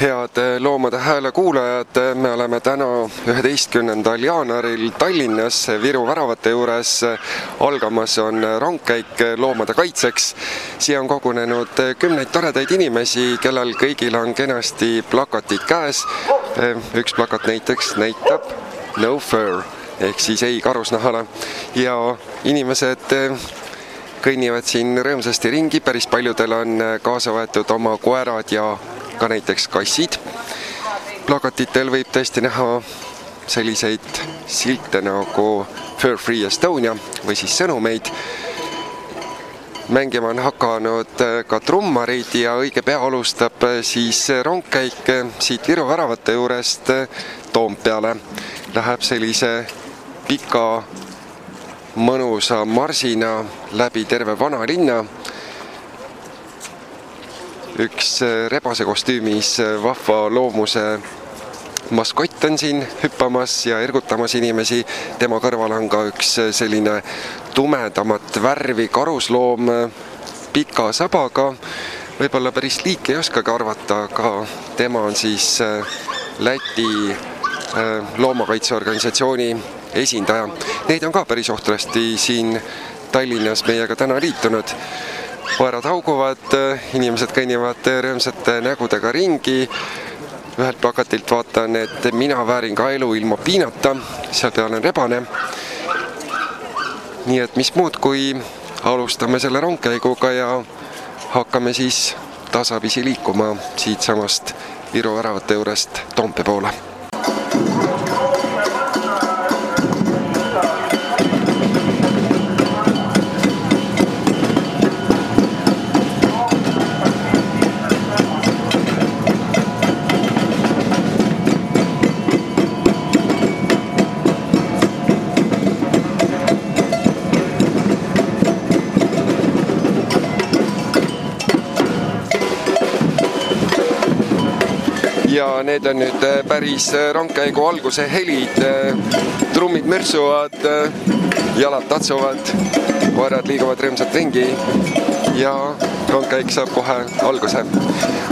head Loomade Hääle kuulajad, me oleme täna üheteistkümnendal jaanuaril Tallinnas Viru väravate juures. algamas on rongkäik loomade kaitseks. siia on kogunenud kümneid toredaid inimesi, kellel kõigil on kenasti plakatid käes. üks plakat näiteks näitab no fur ehk siis ei karusnahale ja inimesed kõnnivad siin rõõmsasti ringi, päris paljudel on kaasa võetud oma koerad ja ka näiteks kassid. plakatitel võib tõesti näha selliseid silte nagu Fur Free Estonia või siis sõnumeid. mängima on hakanud ka trummarid ja õige pea alustab siis rongkäik siit Viru väravate juurest Toompeale. Läheb sellise pika mõnusa marsina läbi terve vanalinna üks rebase kostüümis vahva loomuse maskott on siin hüppamas ja ergutamas inimesi. tema kõrval on ka üks selline tumedamat värvi karusloom pika sabaga. võib-olla päris liiki ei oskagi arvata, aga tema on siis Läti loomakaitseorganisatsiooni esindaja. Neid on ka päris ohtrasti siin Tallinnas meiega täna liitunud koerad hauguvad, inimesed kõnnivad rõõmsate nägudega ringi. ühelt plakatilt vaatan, et mina väärin ka elu ilma piinata, seal peal on rebane. nii et mis muud, kui alustame selle rongkäiguga ja hakkame siis tasapisi liikuma siitsamast Viru väravate juurest Toompea poole need on nüüd päris rongkäigu alguse helid. trummid mürtsuvad, jalad tatsuvad, koerad liiguvad rõõmsalt ringi ja rongkäik saab kohe alguse.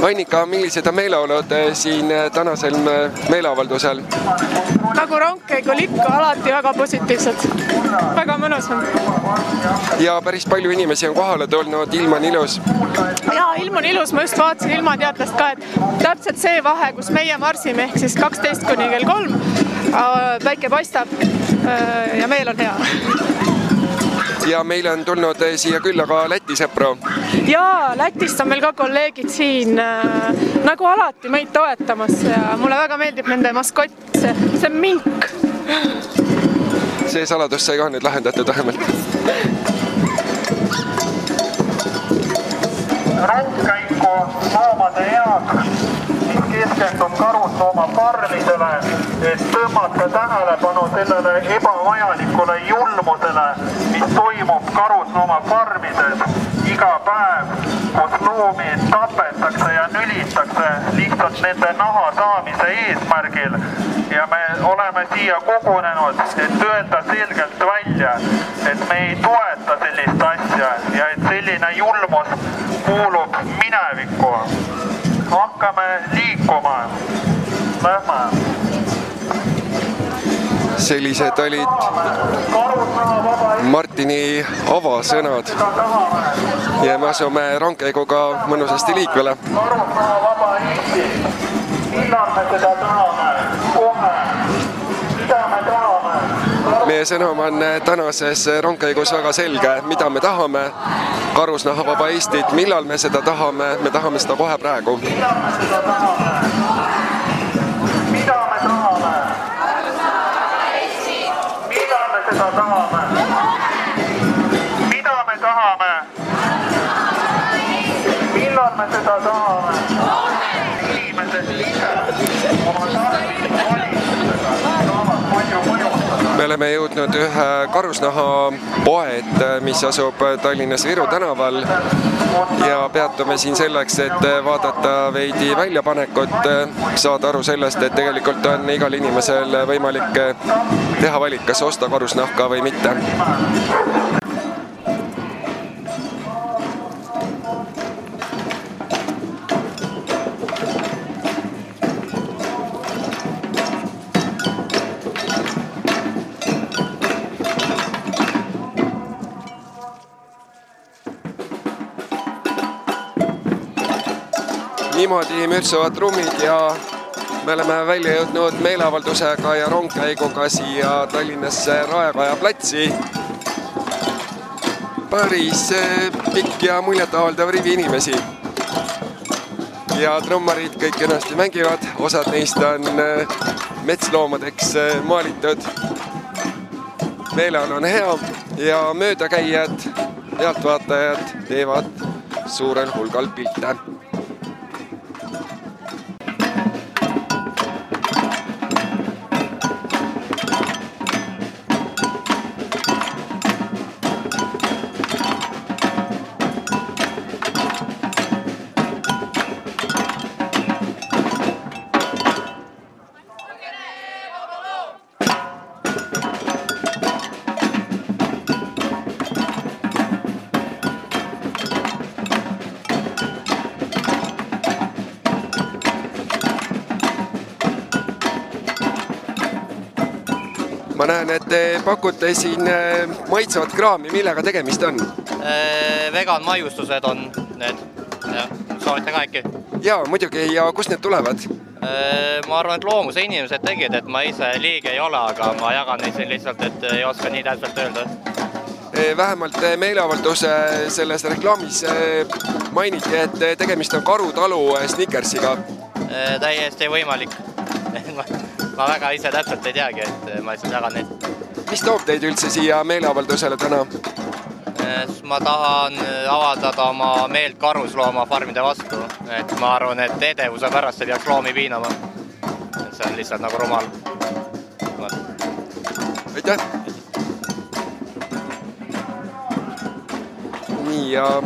Annika, millised on meeleolud siin tänasel meeleavaldusel? nagu rongkäigul ikka, alati väga positiivsed. väga mõnus on. ja päris palju inimesi on kohale tulnud, ilm on ilus. ja ilm on ilus, ma just vaatasin ilmateatlast ka, et täpselt see vahe, kus meie marsime ehk siis kaksteist kuni kell kolm. päike paistab ja meel on hea ja meile on tulnud siia külla ka Läti sõpru. ja Lätist on meil ka kolleegid siin äh, nagu alati meid toetamas ja mulle väga meeldib nende maskott, see, see mink. see saladus sai ka nüüd lahendatud vähemalt. rongkäiku loomade heaks keskendub karusloomafarmidele, et tõmmata tähelepanu sellele ebavajalikule julmusele, mis toimub karusloomafarmides iga päev, kus loomi tapetakse ja nülitakse lihtsalt nende naha saamise eesmärgil. ja me oleme siia kogunenud, et öelda selgelt välja, et me ei toeta sellist asja ja et selline julmus kuulub minevikku hakkame liikuma. Lähme. sellised olid Martini avasõnad ja me asume rongkäiguga mõnusasti liikvele. Meie sõnum on tänases rongkäigus väga selge, mida me tahame. karusnahavaba Eestit, millal me seda tahame, me tahame seda kohe praegu. mida me tahame? millal me seda tahame? inimesed ise oma tarvilise me oleme jõudnud ühe karusnahapoe ette, mis asub Tallinnas Viru tänaval ja peatume siin selleks, et vaadata veidi väljapanekut, saada aru sellest, et tegelikult on igal inimesel võimalik teha valik, kas osta karusnahka või mitte. Niimoodi mürtsuvad trummid ja me oleme välja jõudnud meeleavaldusega ja rongkäiguga siia Tallinnasse Raekoja platsi. päris eh, pikk ja muljetavaldav rivi inimesi. ja trummarid kõik kenasti mängivad, osad neist on eh, metsloomadeks eh, maalitud. meeleolu on hea ja möödakäijad, pealtvaatajad teevad suurel hulgal pilte ma näen, et te pakute siin äh, maitsevat kraami, millega tegemist on? Äh, vegan maiustused on need, jah, soovitan ka äkki? jaa, muidugi, ja kust need tulevad? Äh, ma arvan, et loomuse inimesed tegid, et ma ise liige ei ole, aga ma jagan neid siin lihtsalt, et ei oska nii täpselt öelda. vähemalt meeleavalduse selles reklaamis mainiti, et tegemist on Karutalu Snickersiga. täiesti võimalik ma väga ise täpselt ei teagi, et ma lihtsalt jagan neid. mis toob teid üldse siia meeleavaldusele täna? Ma tahan avaldada oma meelt karusloomafarmide vastu, et ma arvan, et edevuse pärast ei peaks loomi piinama. et see on lihtsalt nagu rumal. aitäh! nii ja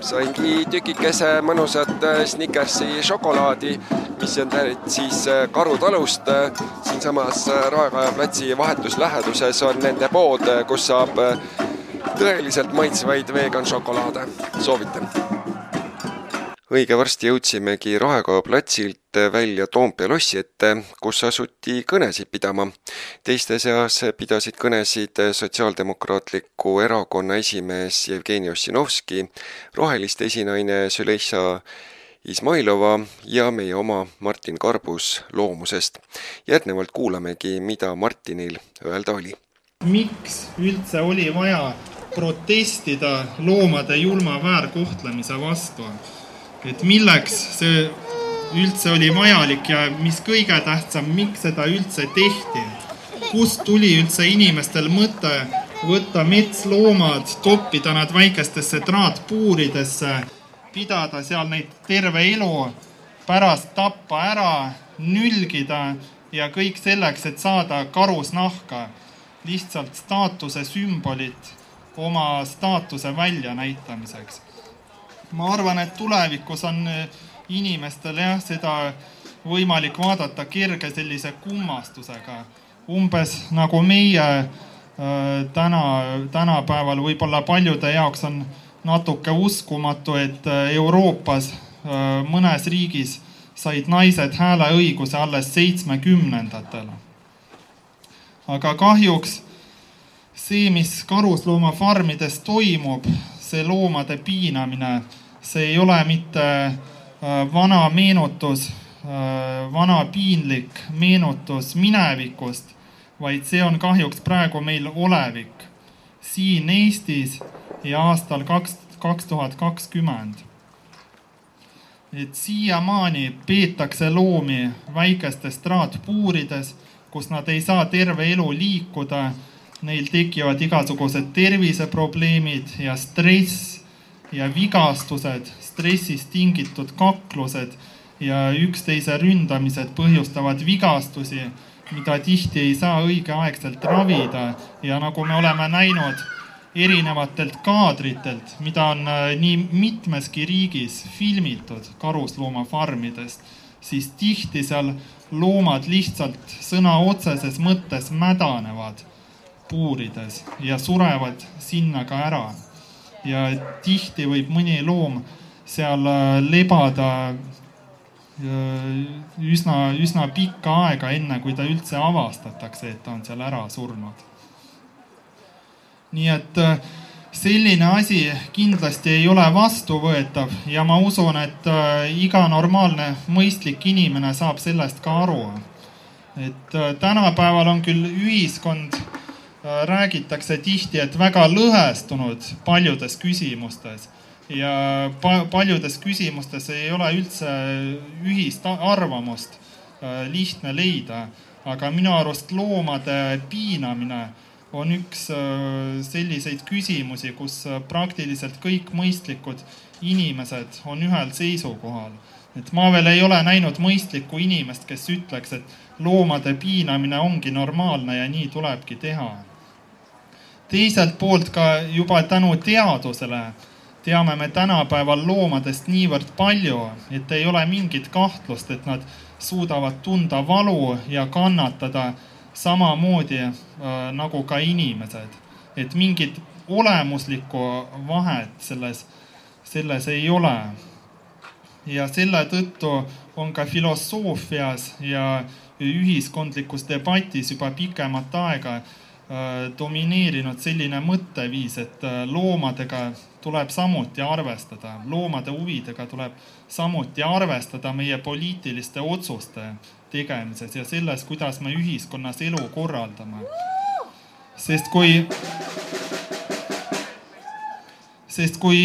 saingi tükikese mõnusat Snickersi šokolaadi mis on pärit siis äh, Karutalust. Äh, siinsamas äh, Raekoja platsi vahetus läheduses on nende pood, kus saab tõeliselt maitsvaid vegan šokolaade. soovitan. õige varsti jõudsimegi Raekoja platsilt välja Toompea lossi ette, kus asuti kõnesid pidama. teiste seas pidasid kõnesid Sotsiaaldemokraatliku Erakonna esimees Jevgeni Ossinovski, roheliste esinaine Züleyxa Izmailova ja meie oma Martin Karbus Loomusest. järgnevalt kuulamegi, mida Martinil öelda oli. miks üldse oli vaja protestida loomade julma väärkohtlemise vastu? et milleks see üldse oli vajalik ja mis kõige tähtsam, miks seda üldse tehti? kust tuli üldse inimestel mõte võtta metsloomad, toppida nad väikestesse traatpuuridesse pidada seal neid terve elu, pärast tappa ära, nülgida ja kõik selleks, et saada karusnahka, lihtsalt staatuse sümbolit oma staatuse väljanäitamiseks. ma arvan, et tulevikus on inimestel jah, seda võimalik vaadata kerge sellise kummastusega, umbes nagu meie äh, täna, tänapäeval võib-olla paljude jaoks on natuke uskumatu, et äh, Euroopas äh, mõnes riigis said naised hääleõiguse alles seitsmekümnendatel. aga kahjuks see, mis karusloomafarmides toimub, see loomade piinamine, see ei ole mitte äh, vana meenutus, vana piinlik meenutus minevikust, vaid see on kahjuks praegu meil olevik siin Eestis ja aastal kaks, kaks tuhat kakskümmend. et siiamaani peetakse loomi väikestes traatpuurides, kus nad ei saa terve elu liikuda. Neil tekivad igasugused terviseprobleemid ja stress ja vigastused, stressist tingitud kaklused ja üksteise ründamised põhjustavad vigastusi, mida tihti ei saa õigeaegselt ravida. Ja nagu me oleme näinud erinevatelt kaadritelt, mida on äh, nii mitmeski riigis filmitud karusloomafarmidest, siis tihti seal loomad lihtsalt sõna otseses mõttes mädanevad puurides ja surevad sinna ka ära. ja tihti võib mõni loom seal äh, lebada äh, üsna, üsna pikka aega, enne kui ta üldse avastatakse, et ta on seal ära surnud nii et äh, selline asi kindlasti ei ole vastuvõetav ja ma usun, et iga normaalne mõistlik inimene saab sellest ka aru. et tänapäeval on küll ühiskond, räägitakse tihti, et väga lõhestunud paljudes küsimustes ja pa paljudes küsimustes ei ole üldse ühist arvamust äh, lihtne leida. aga minu arust loomade piinamine on üks äh, selliseid küsimusi, kus äh, praktiliselt kõik mõistlikud inimesed on ühel seisukohal. et ma veel ei ole näinud mõistlikku inimest, kes ütleks, et loomade piinamine ongi normaalne ja nii tulebki teha. Teiselt poolt ka juba tänu teadusele teame me tänapäeval loomadest niivõrd palju, et ei ole mingit kahtlust, et nad suudavad tunda valu ja kannatada samamoodi äh, nagu ka inimesed. et mingit olemuslikku vahet selles, selles ei ole. ja selle tõttu on ka filosoofias ja ühiskondlikus debatis juba pikemat aega äh, domineerinud selline mõtteviis, et äh, loomadega tuleb samuti arvestada, loomade huvidega tuleb samuti arvestada meie poliitiliste otsuste tegemises ja selles, kuidas me ühiskonnas elu korraldame. sest kui, sest kui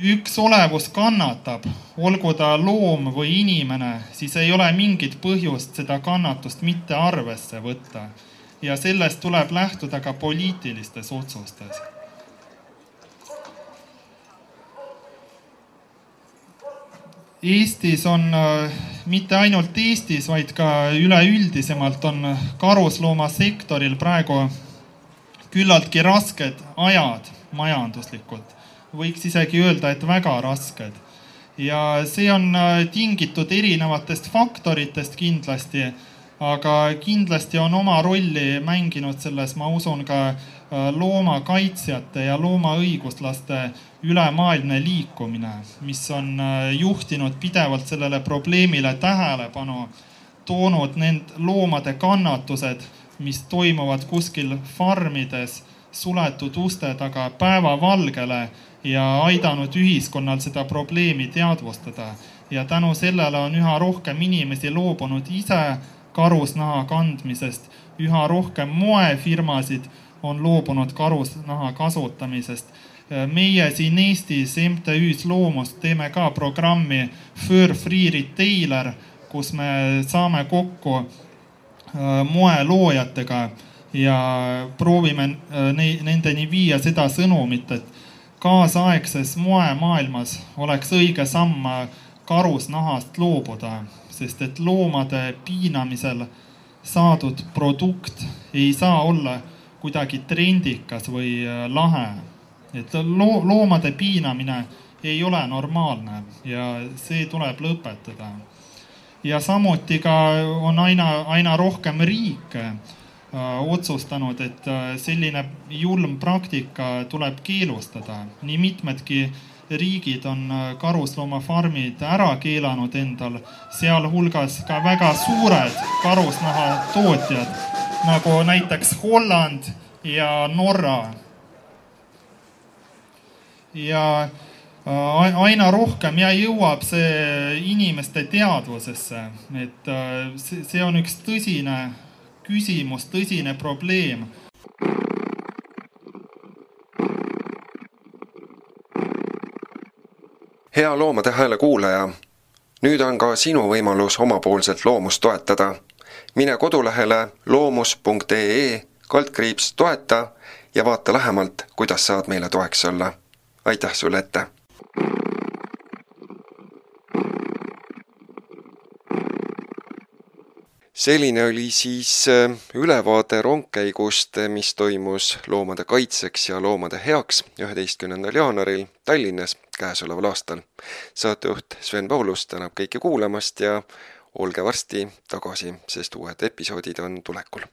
üks olevus kannatab, olgu ta loom või inimene, siis ei ole mingit põhjust seda kannatust mitte arvesse võtta. Ja sellest tuleb lähtuda ka poliitilistes otsustes Eestis on, äh, mitte ainult Eestis, vaid ka üleüldisemalt on karusloomasektoril praegu küllaltki rasked ajad majanduslikult. võiks isegi öelda, et väga rasked. ja see on äh, tingitud erinevatest faktoritest kindlasti, aga kindlasti on oma rolli mänginud selles, ma usun, ka Äh, loomakaitsjate ja loomaõiguslaste ülemaailmne liikumine, mis on äh, juhtinud pidevalt sellele probleemile tähelepanu, toonud need loomade kannatused, mis toimuvad kuskil farmides suletud uste taga päevavalgele ja aidanud ühiskonnal seda probleemi teadvustada. ja tänu sellele on üha rohkem inimesi loobunud ise karusnaha kandmisest, üha rohkem moefirmasid on loobunud karusnaha kasutamisest. meie siin Eestis MTÜ-s Loomust teeme ka programmi Fur Free Retailer, kus me saame kokku äh, moeloojatega ja proovime äh, nendeni viia seda sõnumit, et kaasaegses moemaailmas oleks õige samm karusnahast loobuda, sest et loomade piinamisel saadud produkt ei saa olla kuidagi trendikas või äh, lahe. et loo-, loomade piinamine ei ole normaalne ja see tuleb lõpetada. ja samuti ka on aina, aina rohkem riike äh, otsustanud, et äh, selline julm praktika tuleb keelustada. nii mitmedki riigid on karusloomafarmid ära keelanud endal, sealhulgas ka väga suured karusnahatootjad nagu näiteks Holland ja Norra. ja äh, aina rohkem ja jõuab see inimeste teadvusesse, et äh, see on üks tõsine küsimus, tõsine probleem. Hea Loomade Hääle kuulaja, nüüd on ka sinu võimalus omapoolselt loomust toetada mine kodulehele loomus.ee kaldkriips toeta ja vaata lähemalt, kuidas saad meile toeks olla. aitäh sulle ette! selline oli siis äh, ülevaade rongkäigust, äh, mis toimus loomade kaitseks ja loomade heaks üheteistkümnendal jaanuaril Tallinnas käesoleval aastal. saatejuht Sven Paulus tänab kõiki kuulamast ja olge varsti tagasi, sest uued episoodid on tulekul.